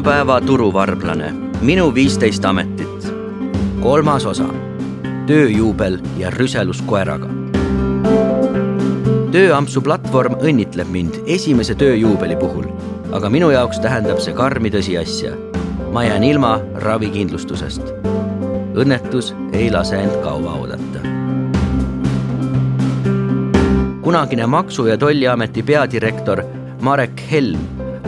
tänapäeva turuvarblane, minu viisteist ametit. kolmas osa, tööjuubel ja rüselus koeraga. tööampsu platvorm õnnitleb mind esimese tööjuubeli puhul, aga minu jaoks tähendab see karmi tõsiasja. ma jään ilma ravikindlustusest. õnnetus ei lase end kaua oodata kunagine Maksu- ja Tolliameti peadirektor Marek Helm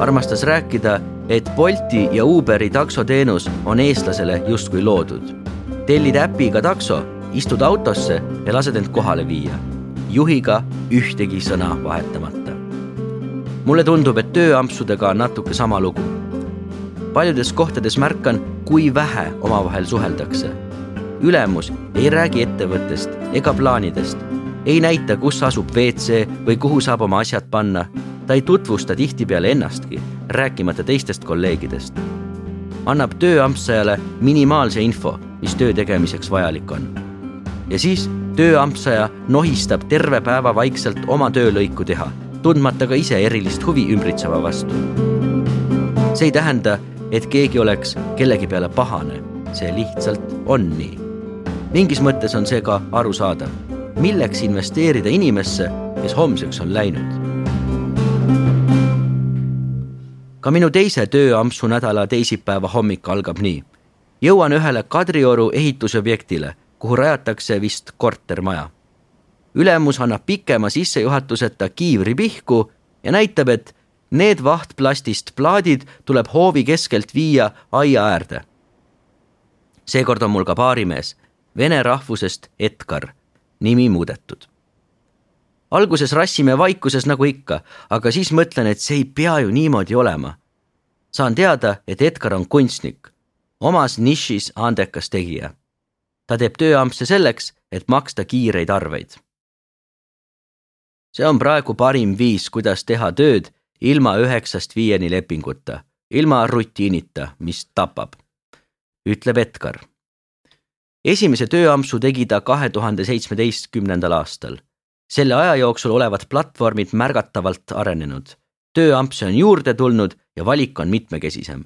armastas rääkida, et Bolti ja Uberi taksoteenus on eestlasele justkui loodud. tellid äpiga takso, istud autosse ja lased end kohale viia. juhiga ühtegi sõna vahetamata. mulle tundub, et tööampsudega on natuke sama lugu. paljudes kohtades märkan, kui vähe omavahel suheldakse. ülemus ei räägi ettevõttest ega plaanidest ei näita, kus asub WC või kuhu saab oma asjad panna. Ta ei tutvusta tihtipeale ennastki, rääkimata teistest kolleegidest. annab tööampsajale minimaalse info, mis töö tegemiseks vajalik on. ja siis tööampsaja nohistab terve päeva vaikselt oma töölõiku teha, tundmata ka ise erilist huvi ümbritseva vastu. see ei tähenda, et keegi oleks kellegi peale pahane, see lihtsalt on nii. mingis mõttes on see ka arusaadav milleks investeerida inimesse, kes homseks on läinud. Ka minu teise tööampsu nädala teisipäeva hommik algab nii. jõuan ühele Kadrioru ehitusobjektile, kuhu rajatakse vist kortermaja. ülemus annab pikema sissejuhatuseta kiivri pihku ja näitab, et need vahtplastist plaadid tuleb hoovi keskelt viia aia äärde. seekord on mul ka baarimees, vene rahvusest Edgar nimi muudetud. Alguses rassime vaikuses nagu ikka, aga siis mõtlen, et see ei pea ju niimoodi olema. saan teada, et Edgar on kunstnik, omas nišis andekas tegija. ta teeb tööampse selleks, et maksta kiireid arveid. see on praegu parim viis, kuidas teha tööd ilma üheksast viieni lepinguta, ilma rutiinita, mis tapab, ütleb Edgar esimese tööampsu tegi ta kahe tuhande seitsmeteistkümnendal aastal. Selle aja jooksul olevat platvormid märgatavalt arenenud. tööampse on juurde tulnud ja valik on mitmekesisem.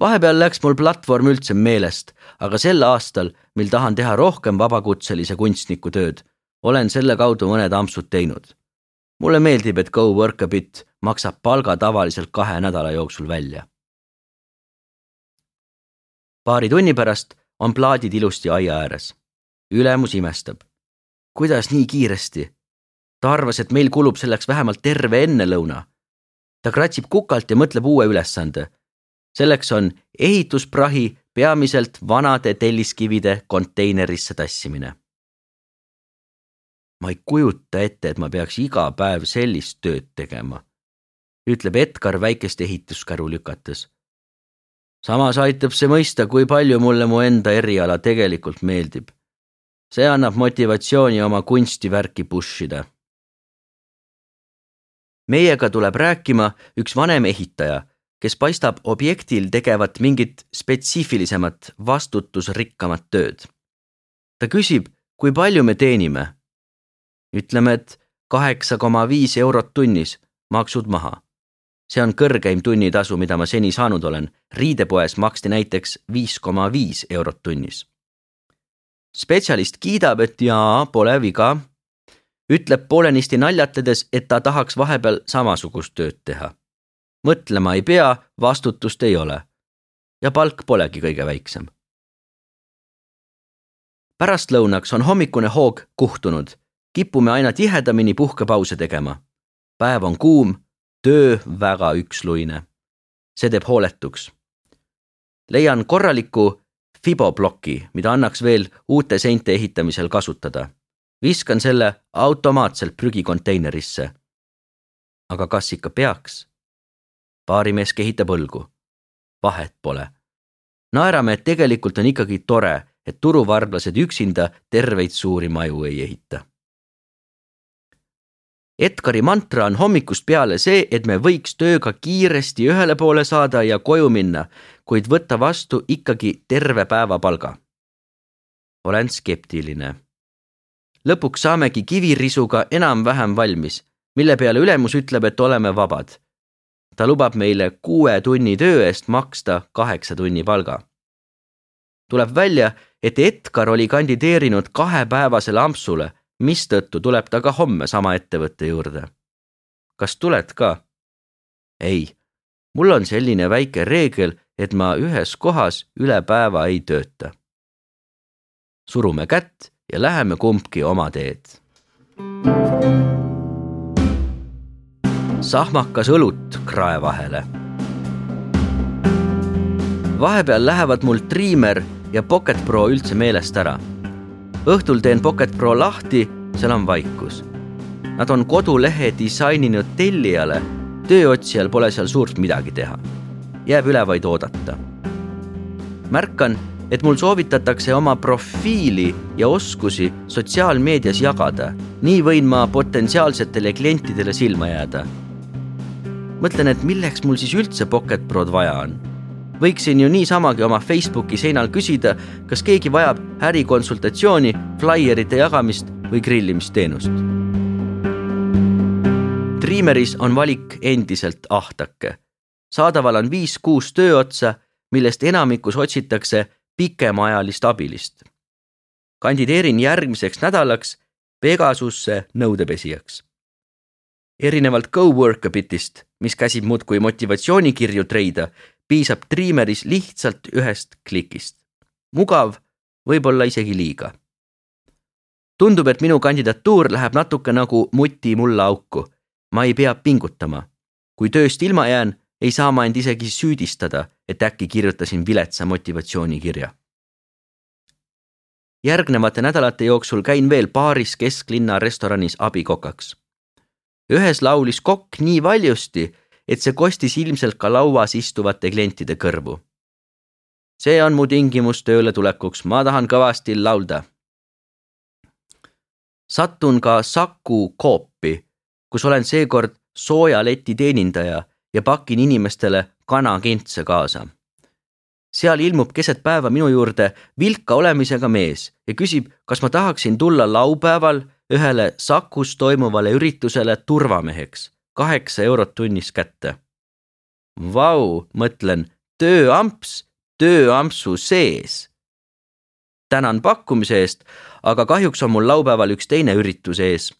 vahepeal läks mul platvorm üldse meelest, aga sel aastal, mil tahan teha rohkem vabakutselise kunstniku tööd, olen selle kaudu mõned ampsud teinud. mulle meeldib, et Go Work a Bit maksab palga tavaliselt kahe nädala jooksul välja paari tunni pärast on plaadid ilusti aia ääres. ülemus imestab. Kuidas nii kiiresti? ta arvas, et meil kulub selleks vähemalt terve ennelõuna. ta kratsib kukalt ja mõtleb uue ülesande. selleks on ehitusprahi peamiselt vanade telliskivide konteinerisse tassimine. ma ei kujuta ette, et ma peaks iga päev sellist tööd tegema, ütleb Edgar väikest ehituskäru lükates samas aitab see mõista, kui palju mulle mu enda eriala tegelikult meeldib. See annab motivatsiooni oma kunstivärki push ida. meiega tuleb rääkima üks vanem ehitaja, kes paistab objektil tegevat mingit spetsiifilisemat, vastutusrikkamat tööd. ta küsib, kui palju me teenime. ütleme, et kaheksa koma viis eurot tunnis, maksud maha see on kõrgeim tunnitasu, mida ma seni saanud olen. riidepoes maksti näiteks viis koma viis eurot tunnis. Spetsialist kiidab, et jaa, pole viga. ütleb poolenisti naljatledes, et ta tahaks vahepeal samasugust tööd teha. mõtlema ei pea, vastutust ei ole. ja palk polegi kõige väiksem. pärastlõunaks on hommikune hoog kuhtunud, kipume aina tihedamini puhkepause tegema. päev on kuum töö väga üksluine. see teeb hooletuks. leian korraliku fiboploki, mida annaks veel uute seinte ehitamisel kasutada. viskan selle automaatselt prügikonteinerisse. aga kas ikka peaks? baarimees kehitab õlgu. vahet pole. naerame, et tegelikult on ikkagi tore, et turuvarblased üksinda terveid suuri maju ei ehita Edgari mantra on hommikust peale see, et me võiks tööga kiiresti ühele poole saada ja koju minna, kuid võtta vastu ikkagi terve päevapalga. olen skeptiline. lõpuks saamegi kivirisuga enam-vähem valmis, mille peale ülemus ütleb, et oleme vabad. ta lubab meile kuue tunni töö eest maksta kaheksa tunni palga. tuleb välja, et Edgar oli kandideerinud kahepäevasele ampsule, mistõttu tuleb ta ka homme sama ettevõtte juurde. kas tuled ka? ei, mul on selline väike reegel, et ma ühes kohas üle päeva ei tööta. surume kätt ja läheme kumbki oma teed. sahmakas õlut krae vahele. vahepeal lähevad mul triimer ja Pocket Pro üldse meelest ära. Õhtul teen Pocket Pro lahti, seal on vaikus. Nad on kodulehe disaininud tellijale, tööotsijal pole seal suurt midagi teha. jääb üle vaid oodata. märkan et mul soovitatakse oma profiili ja oskusi sotsiaalmeedias jagada. nii võin ma potentsiaalsetele klientidele silma jääda. mõtlen, et milleks mul siis üldse Pocket Prod vaja on. Võiksin ju niisamagi oma Facebooki seinal küsida, kas keegi vajab ärikonsultatsiooni, flaierite jagamist või grillimisteenust. Dreameris on valik endiselt ahtake. saadaval on viis-kuus tööotsa, millest enamikus otsitakse pikemaajalist abilist. kandideerin järgmiseks nädalaks Pegasusse nõudepesijaks. Erinevalt GoWorkabitist, mis käsib muudkui motivatsioonikirju treida, piisab Dreameris lihtsalt ühest klikist. mugav, võib-olla isegi liiga. tundub, et minu kandidatuur läheb natuke nagu muti mulla auku. ma ei pea pingutama. kui tööst ilma jään, ei saa ma end isegi süüdistada, et äkki kirjutasin viletsa motivatsioonikirja. järgnevate nädalate jooksul käin veel paaris kesklinna restoranis abikokaks. Ühes laulis kokk nii valjusti, et see kostis ilmselt ka lauas istuvate klientide kõrvu. see on mu tingimus tööle tulekuks, ma tahan kõvasti laulda. satun ka Saku Coopi, kus olen seekord sooja leti teenindaja ja pakin inimestele kanakintse kaasa. seal ilmub keset päeva minu juurde vilka olemisega mees ja küsib, kas ma tahaksin tulla laupäeval ühele Sakus toimuvale üritusele turvameheks, kaheksa eurot tunnis kätte. Vau, mõtlen, tööamps tööampsu sees. tänan pakkumise eest, aga kahjuks on mul laupäeval üks teine üritus ees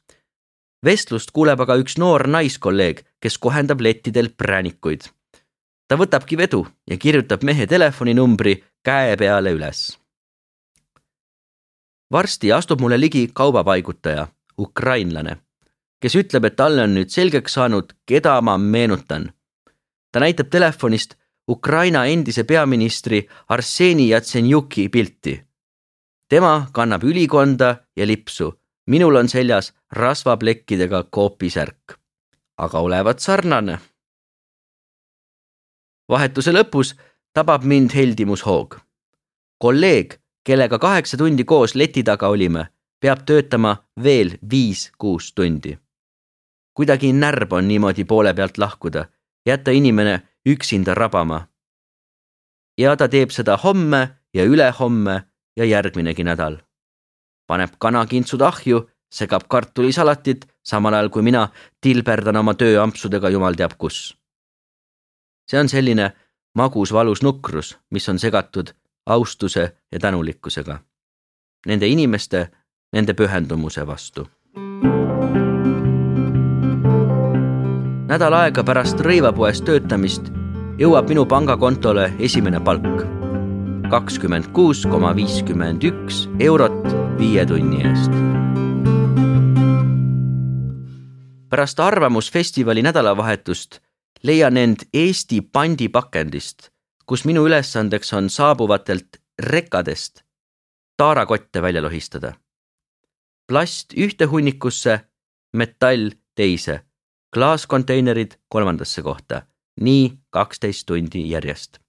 vestlust kuuleb aga üks noor naiskolleeg, kes kohendab lettidel präänikuid. ta võtabki vedu ja kirjutab mehe telefoninumbri käe peale üles. Varsti astub mulle ligi kaubapaigutaja, ukrainlane, kes ütleb, et talle on nüüd selgeks saanud, keda ma meenutan. ta näitab telefonist Ukraina endise peaministri Arseni Jatsenjuki pilti. tema kannab ülikonda ja lipsu minul on seljas rasvaplekkidega koopisärk, aga olevat sarnane. vahetuse lõpus tabab mind heldimushoog. kolleeg, kellega kaheksa tundi koos leti taga olime, peab töötama veel viis-kuus tundi. kuidagi närb on niimoodi poole pealt lahkuda, jätta inimene üksinda rabama. ja ta teeb seda homme ja ülehomme ja järgminegi nädal paneb kanakintsud ahju, segab kartulisalatit, samal ajal kui mina tilberdan oma tööampsudega jumal teab kus. see on selline magus valus nukrus, mis on segatud austuse ja tänulikkusega. Nende inimeste, nende pühendumuse vastu. nädal aega pärast rõivapoes töötamist jõuab minu pangakontole esimene palk kakskümmend kuus koma viiskümmend üks eurot viie tunni eest. pärast Arvamusfestivali nädalavahetust leian end Eesti pandipakendist, kus minu ülesandeks on saabuvatelt rekkadest taarakotte välja lohistada. plast ühte hunnikusse, metall teise, klaaskonteinerid kolmandasse kohta, nii kaksteist tundi järjest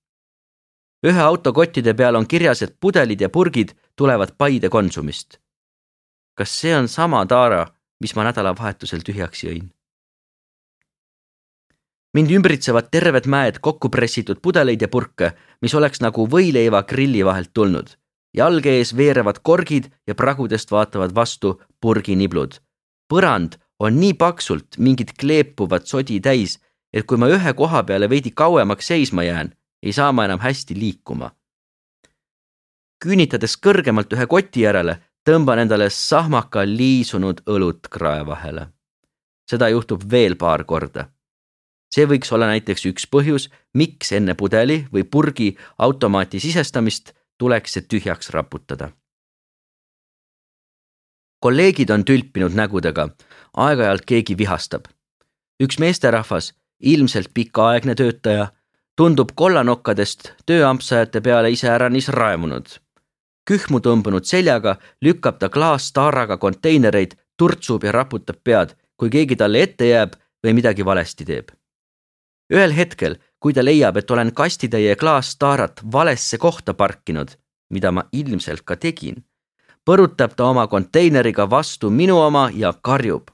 ühe auto kottide peal on kirjas, et pudelid ja purgid tulevad Paide Konsumist. kas see on sama taara, mis ma nädalavahetusel tühjaks jõin? Mind ümbritsevad terved mäed kokku pressitud pudeleid ja purke, mis oleks nagu võileiva grilli vahelt tulnud. jalge ees veerevad korgid ja pragudest vaatavad vastu purginiblud. põrand on nii paksult mingit kleepuvat sodi täis, et kui ma ühe koha peale veidi kauemaks seisma jään, ei saa ma enam hästi liikuma. küünitades kõrgemalt ühe koti järele, tõmban endale sahmaka liisunud õlut krae vahele. seda juhtub veel paar korda. See võiks olla näiteks üks põhjus, miks enne pudeli või purgi automaati sisestamist tuleks see tühjaks raputada kolleegid on tülpinud nägudega, aeg-ajalt keegi vihastab. üks meesterahvas, ilmselt pikaaegne töötaja, tundub kollanokkadest tööampsajate peale iseäranis raemunud. kühmu tõmbunud seljaga lükkab ta klaastaaraga konteinereid, turtsub ja raputab pead, kui keegi talle ette jääb või midagi valesti teeb. Ühel hetkel, kui ta leiab, et olen kastitäie klaastaarat valesse kohta parkinud, mida ma ilmselt ka tegin põrutab ta oma konteineriga vastu minu oma ja karjub.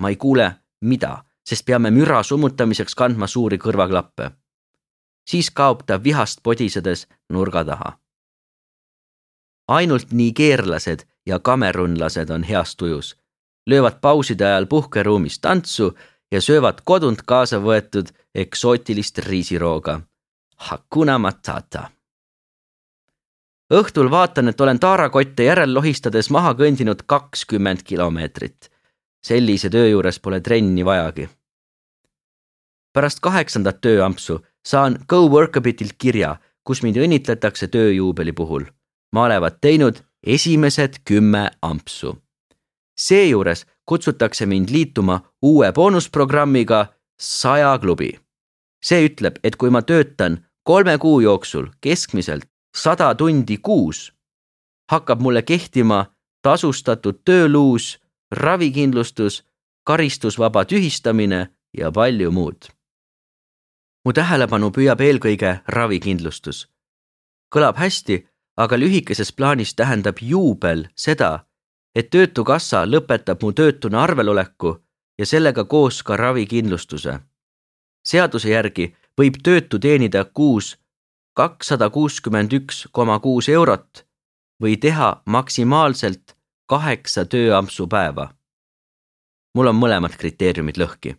ma ei kuule, mida, sest peame müra summutamiseks kandma suuri kõrvaklappe. siis kaob ta vihast podisedes nurga taha. ainult nigeerlased ja kamerunlased on heas tujus, löövad pauside ajal puhkeruumis tantsu ja söövad kodunt kaasa võetud eksootilist riisirooga. Hakuna Matata õhtul vaatan, et olen taarakotte järel lohistades maha kõndinud kakskümmend kilomeetrit. sellise töö juures pole trenni vajagi. pärast kaheksandat tööampsu saan Go Workabitilt kirja, kus mind õnnitletakse tööjuubeli puhul. ma olevat teinud esimesed kümme ampsu. seejuures kutsutakse mind liituma uue boonusprogrammiga saja klubi. see ütleb, et kui ma töötan kolme kuu jooksul keskmiselt sada tundi kuus, hakkab mulle kehtima tasustatud tööluus, ravikindlustus, karistusvaba tühistamine ja palju muud. mu tähelepanu püüab eelkõige ravikindlustus. kõlab hästi, aga lühikeses plaanis tähendab juubel seda, et Töötukassa lõpetab mu töötuna arveloleku ja sellega koos ka ravikindlustuse. seaduse järgi võib töötu teenida kuus kakssada kuuskümmend üks koma kuus eurot või teha maksimaalselt kaheksa tööampsupäeva. mul on mõlemad kriteeriumid lõhki.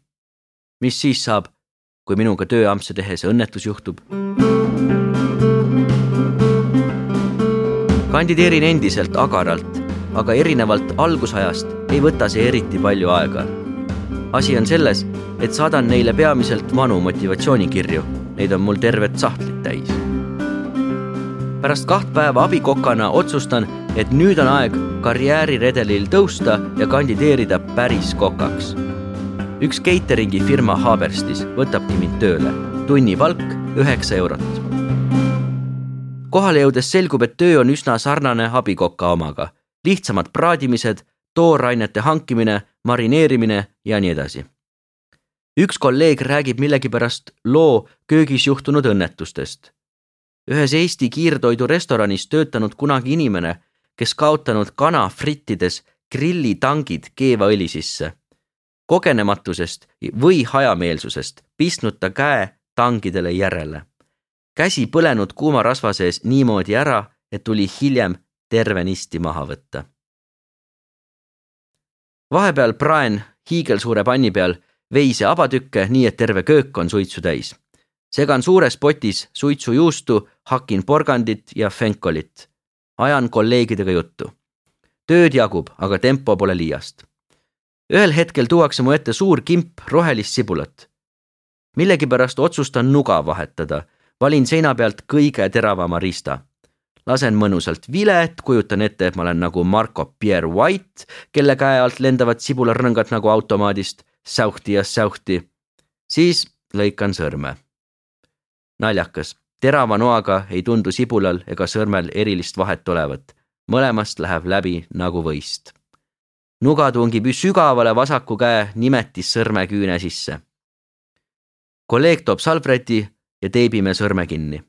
mis siis saab, kui minuga tööampse tehes õnnetus juhtub? kandideerin endiselt agaralt, aga erinevalt algusajast ei võta see eriti palju aega. asi on selles, et saadan neile peamiselt vanu motivatsioonikirju, neid on mul tervet sahtlit täis pärast kaht päeva abikokana otsustan, et nüüd on aeg karjääriredelil tõusta ja kandideerida päris kokaks. üks catering'i firma Haaberstis võtabki mind tööle, tunnipalk üheksa eurot. kohale jõudes selgub, et töö on üsna sarnane abikoka omaga, lihtsamad praadimised, toorainete hankimine, marineerimine ja nii edasi üks kolleeg räägib millegipärast loo köögis juhtunud õnnetustest ühes Eesti kiirtoidurestoranis töötanud kunagi inimene, kes kaotanud kana frittides grillitangid keevaõli sisse. kogenematusest või hajameelsusest pistnud ta käe tangidele järele. käsi põlenud kuuma rasva sees niimoodi ära, et tuli hiljem tervenisti maha võtta. vahepeal praen hiigelsuure panni peal veise abatükke, nii et terve köök on suitsu täis segan suures potis suitsujuustu, hakin porgandit ja fenkolit. ajan kolleegidega juttu. tööd jagub, aga tempo pole liiast. ühel hetkel tuuakse mu ette suur kimp rohelist sibulat. millegipärast otsustan nuga vahetada, valin seina pealt kõige teravama riista. Lasen mõnusalt vilet, kujutan ette, et ma olen nagu Marco Pierre White, kelle käe alt lendavad sibularõngad nagu automaadist, säuhti ja säuhti. siis lõikan sõrme naljakas, terava noaga ei tundu sibulal ega sõrmel erilist vahet olevat. mõlemast läheb läbi nagu võist. nuga tungib sügavale vasaku käe nimetissõrme küüne sisse. kolleeg toob salvreti ja teebime sõrme kinni.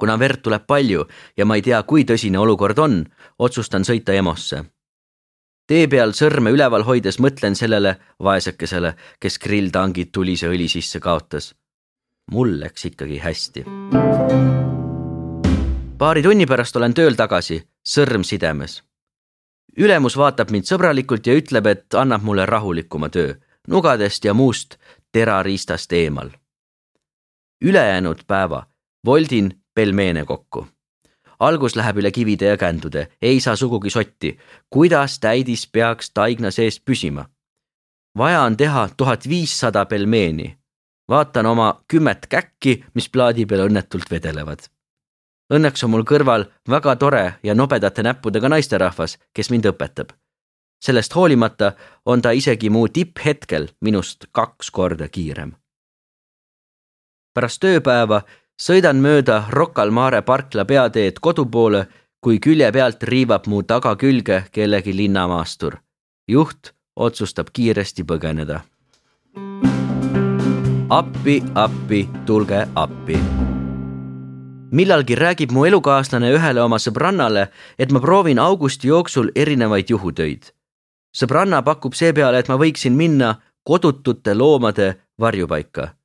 Kuna verd tuleb palju ja ma ei tea, kui tõsine olukord on, otsustan sõita EMO-sse tee peal sõrme üleval hoides mõtlen sellele vaesekesele, kes grilltangid tulise õli sisse kaotas mul läks ikkagi hästi. paari tunni pärast olen tööl tagasi, sõrm sidemes. ülemus vaatab mind sõbralikult ja ütleb, et annab mulle rahulikuma töö. nugadest ja muust terariistast eemal. ülejäänud päeva voldin pelmeene kokku algus läheb üle kivide ja kändude, ei saa sugugi sotti. kuidas täidis peaks taigna sees püsima? vaja on teha tuhat viissada pelmeeni. vaatan oma kümmet käkki, mis plaadi peal õnnetult vedelevad. Õnneks on mul kõrval väga tore ja nobedate näppudega naisterahvas, kes mind õpetab. sellest hoolimata on ta isegi mu tipphetkel minust kaks korda kiirem. pärast tööpäeva sõidan mööda Rocca al Mare parkla peateed kodu poole, kui külje pealt riivab mu tagakülge kellegi linnamaastur. juht otsustab kiiresti põgeneda. appi, appi, tulge appi. millalgi räägib mu elukaaslane ühele oma sõbrannale, et ma proovin augusti jooksul erinevaid juhutöid. sõbranna pakub seepeale, et ma võiksin minna kodutute loomade varjupaika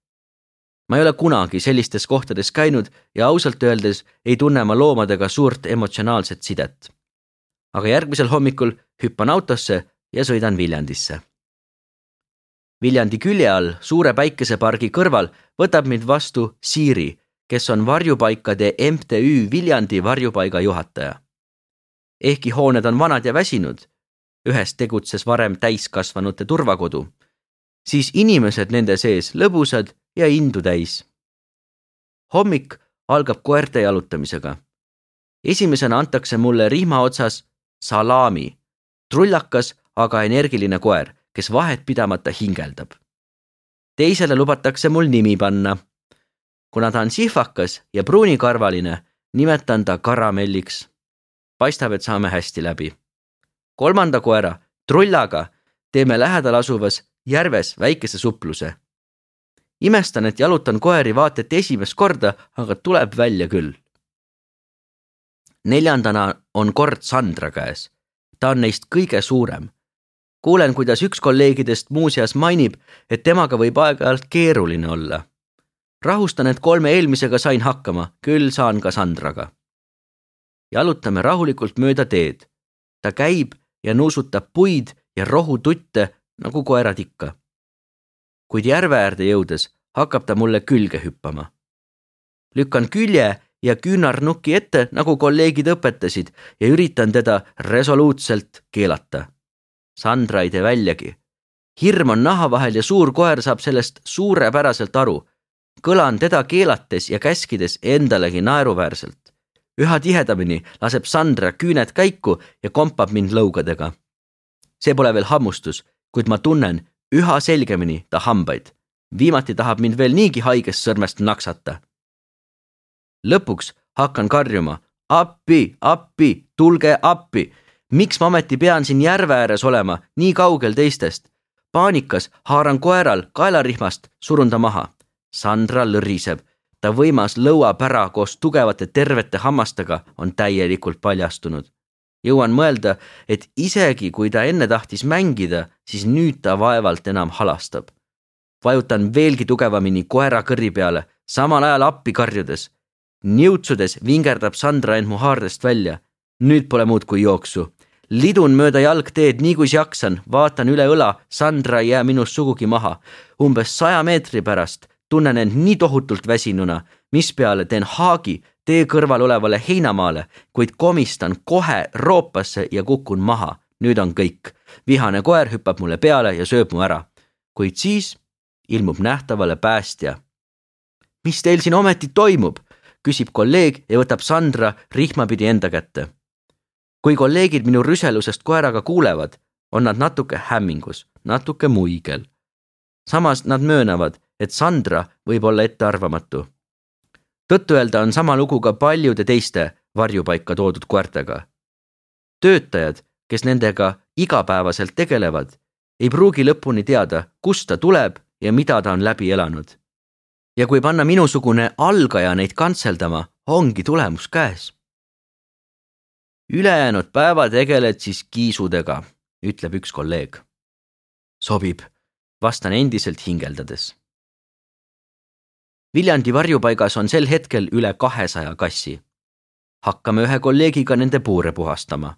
ma ei ole kunagi sellistes kohtades käinud ja ausalt öeldes ei tunne ma loomadega suurt emotsionaalset sidet. aga järgmisel hommikul hüppan autosse ja sõidan Viljandisse. Viljandi külje all suure päikesepargi kõrval võtab mind vastu Siiri, kes on varjupaikade MTÜ Viljandi varjupaiga juhataja. ehkki hooned on vanad ja väsinud, ühes tegutses varem täiskasvanute turvakodu, siis inimesed nende sees lõbusad ja indu täis. hommik algab koerte jalutamisega. esimesena antakse mulle rihma otsas salami, trullakas, aga energiline koer, kes vahet pidamata hingeldab. teisele lubatakse mul nimi panna. kuna ta on sihvakas ja pruunikarvaline, nimetan ta karamelliks. paistab, et saame hästi läbi. kolmanda koera, trullaga, teeme lähedal asuvas järves väikese supluse imestan, et jalutan koeri vaata et esimest korda, aga tuleb välja küll. neljandana on kord Sandra käes. ta on neist kõige suurem. kuulen, kuidas üks kolleegidest muuseas mainib, et temaga võib aeg-ajalt keeruline olla. rahustan, et kolme eelmisega sain hakkama, küll saan ka Sandraga. jalutame rahulikult mööda teed. ta käib ja nuusutab puid ja rohututte nagu koerad ikka kuid järve äärde jõudes hakkab ta mulle külge hüppama. lükkan külje ja küünarnuki ette, nagu kolleegid õpetasid ja üritan teda resoluutselt keelata. Sandra ei tee väljagi. hirm on naha vahel ja suur koer saab sellest suurepäraselt aru. kõlan teda keelates ja käskides endalegi naeruväärselt. üha tihedamini laseb Sandra küüned käiku ja kompab mind lõugadega. see pole veel hammustus, kuid ma tunnen, üha selgemini ta hambaid. viimati tahab mind veel niigi haigest sõrmest naksata. lõpuks hakkan karjuma appi, appi, tulge appi. miks ma ometi pean siin järve ääres olema, nii kaugel teistest? paanikas haaran koeral kaelarihmast, surun ta maha. Sandra lõriseb, ta võimas lõuapära koos tugevate tervete hammastega on täielikult paljastunud jõuan mõelda, et isegi kui ta enne tahtis mängida, siis nüüd ta vaevalt enam halastab. vajutan veelgi tugevamini koera kõrri peale, samal ajal appi karjudes. niutsudes vingerdab Sandra end mu haardest välja. nüüd pole muud kui jooksu. lidun mööda jalgteed nii kuis jaksan, vaatan üle õla, Sandra ei jää minust sugugi maha. umbes saja meetri pärast tunnen end nii tohutult väsinuna, mispeale teen haagi tee kõrval olevale heinamaale, kuid komistan kohe roopasse ja kukun maha. nüüd on kõik. vihane koer hüppab mulle peale ja sööb mu ära. kuid siis ilmub nähtavale päästja. mis teil siin ometi toimub? küsib kolleeg ja võtab Sandra rihmapidi enda kätte. kui kolleegid minu rüselusest koeraga kuulevad, on nad natuke hämmingus, natuke muigel. samas nad möönavad, et Sandra võib olla ettearvamatu tõtt-öelda on sama lugu ka paljude teiste varjupaika toodud koertega. töötajad, kes nendega igapäevaselt tegelevad, ei pruugi lõpuni teada, kust ta tuleb ja mida ta on läbi elanud. ja kui panna minusugune algaja neid kantseldama, ongi tulemus käes. ülejäänud päeva tegeled siis kiisudega, ütleb üks kolleeg. sobib, vastan endiselt hingeldades Viljandi varjupaigas on sel hetkel üle kahesaja kassi. hakkame ühe kolleegiga nende puure puhastama.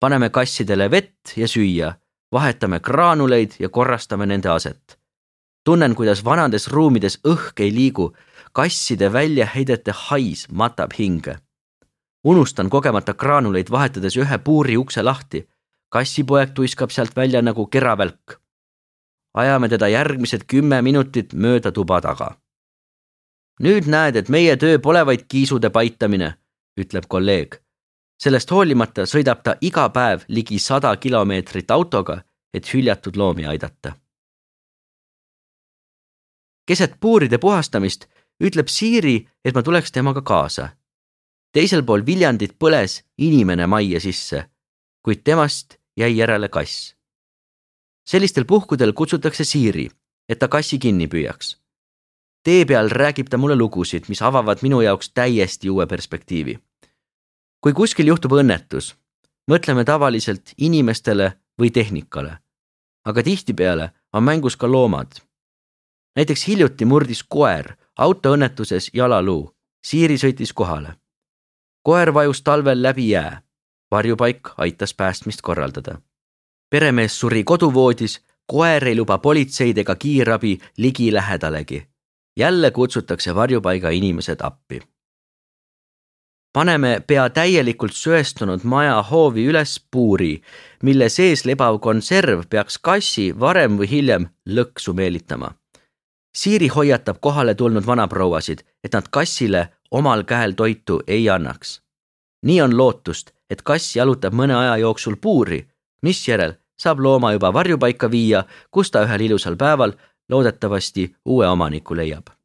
paneme kassidele vett ja süüa, vahetame graanuleid ja korrastame nende aset. tunnen, kuidas vanades ruumides õhk ei liigu, kasside väljaheidete hais matab hinge. unustan kogemata graanuleid vahetades ühe puuri ukse lahti. kassipoeg tuiskab sealt välja nagu keravälk. ajame teda järgmised kümme minutit mööda tuba taga. Nüüd näed, et meie töö pole vaid kiisude paitamine, ütleb kolleeg sellest hoolimata sõidab ta iga päev ligi sada kilomeetrit autoga, et hüljatud loomi aidata. keset puuride puhastamist ütleb Siiri, et ma tuleks temaga kaasa. teisel pool Viljandit põles inimene majja sisse, kuid temast jäi järele kass. sellistel puhkudel kutsutakse Siiri, et ta kassi kinni püüaks. Tee peal räägib ta mulle lugusid, mis avavad minu jaoks täiesti uue perspektiivi kui kuskil juhtub õnnetus, mõtleme tavaliselt inimestele või tehnikale. aga tihtipeale on mängus ka loomad. näiteks hiljuti murdis koer autoõnnetuses jalaluu, Siiri sõitis kohale. koer vajus talvel läbi jää. varjupaik aitas päästmist korraldada. peremees suri koduvoodis, koer ei luba politseid ega kiirabi ligilähedalegi. Jälle kutsutakse varjupaiga inimesed appi paneme pea täielikult söestunud maja hoovi üles puuri, mille sees lebav konserv peaks kassi varem või hiljem lõksu meelitama. Siiri hoiatab kohale tulnud vanaprouasid, et nad kassile omal käel toitu ei annaks. nii on lootust, et kass jalutab mõne aja jooksul puuri, misjärel saab looma juba varjupaika viia, kus ta ühel ilusal päeval loodetavasti uue omaniku leiab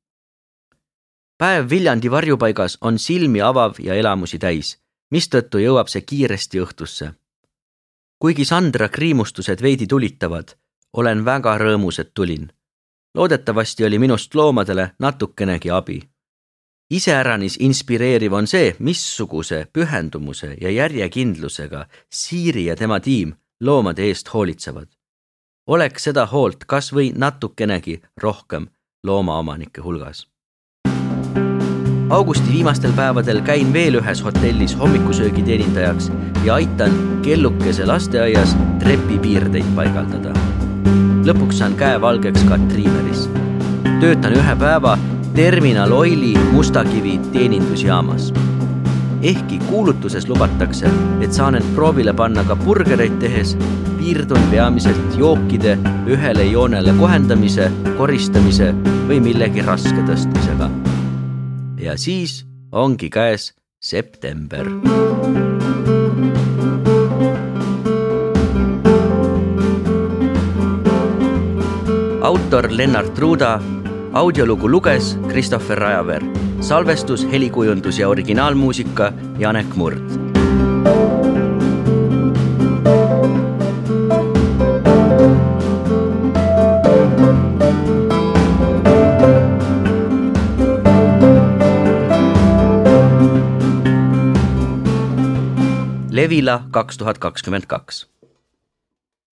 päev Viljandi varjupaigas on silmi avav ja elamusi täis, mistõttu jõuab see kiiresti õhtusse. kuigi Sandra kriimustused veidi tulitavad, olen väga rõõmus, et tulin. loodetavasti oli minust loomadele natukenegi abi. iseäranis inspireeriv on see, missuguse pühendumuse ja järjekindlusega Siiri ja tema tiim loomade eest hoolitsevad. Oleks seda hoolt kas või natukenegi rohkem loomaomanike hulgas augusti viimastel päevadel käin veel ühes hotellis hommikusöögi teenindajaks ja aitan kellukese lasteaias trepipiirdeid paigaldada. lõpuks saan käe valgeks ka triimeris. töötan ühe päeva Terminal Oili Mustakivi teenindusjaamas. ehkki kuulutuses lubatakse, et saan end proovile panna ka burgereid tehes, piirdun peamiselt jookide ühele joonele kohendamise, koristamise või millegi raske tõstmisega ja siis ongi käes september. autor Lennart Ruuda, audiolugu luges Christopher Rajaveer, salvestus, helikujundus ja originaalmuusika Janek Murd Levila kaks tuhat kakskümmend kaks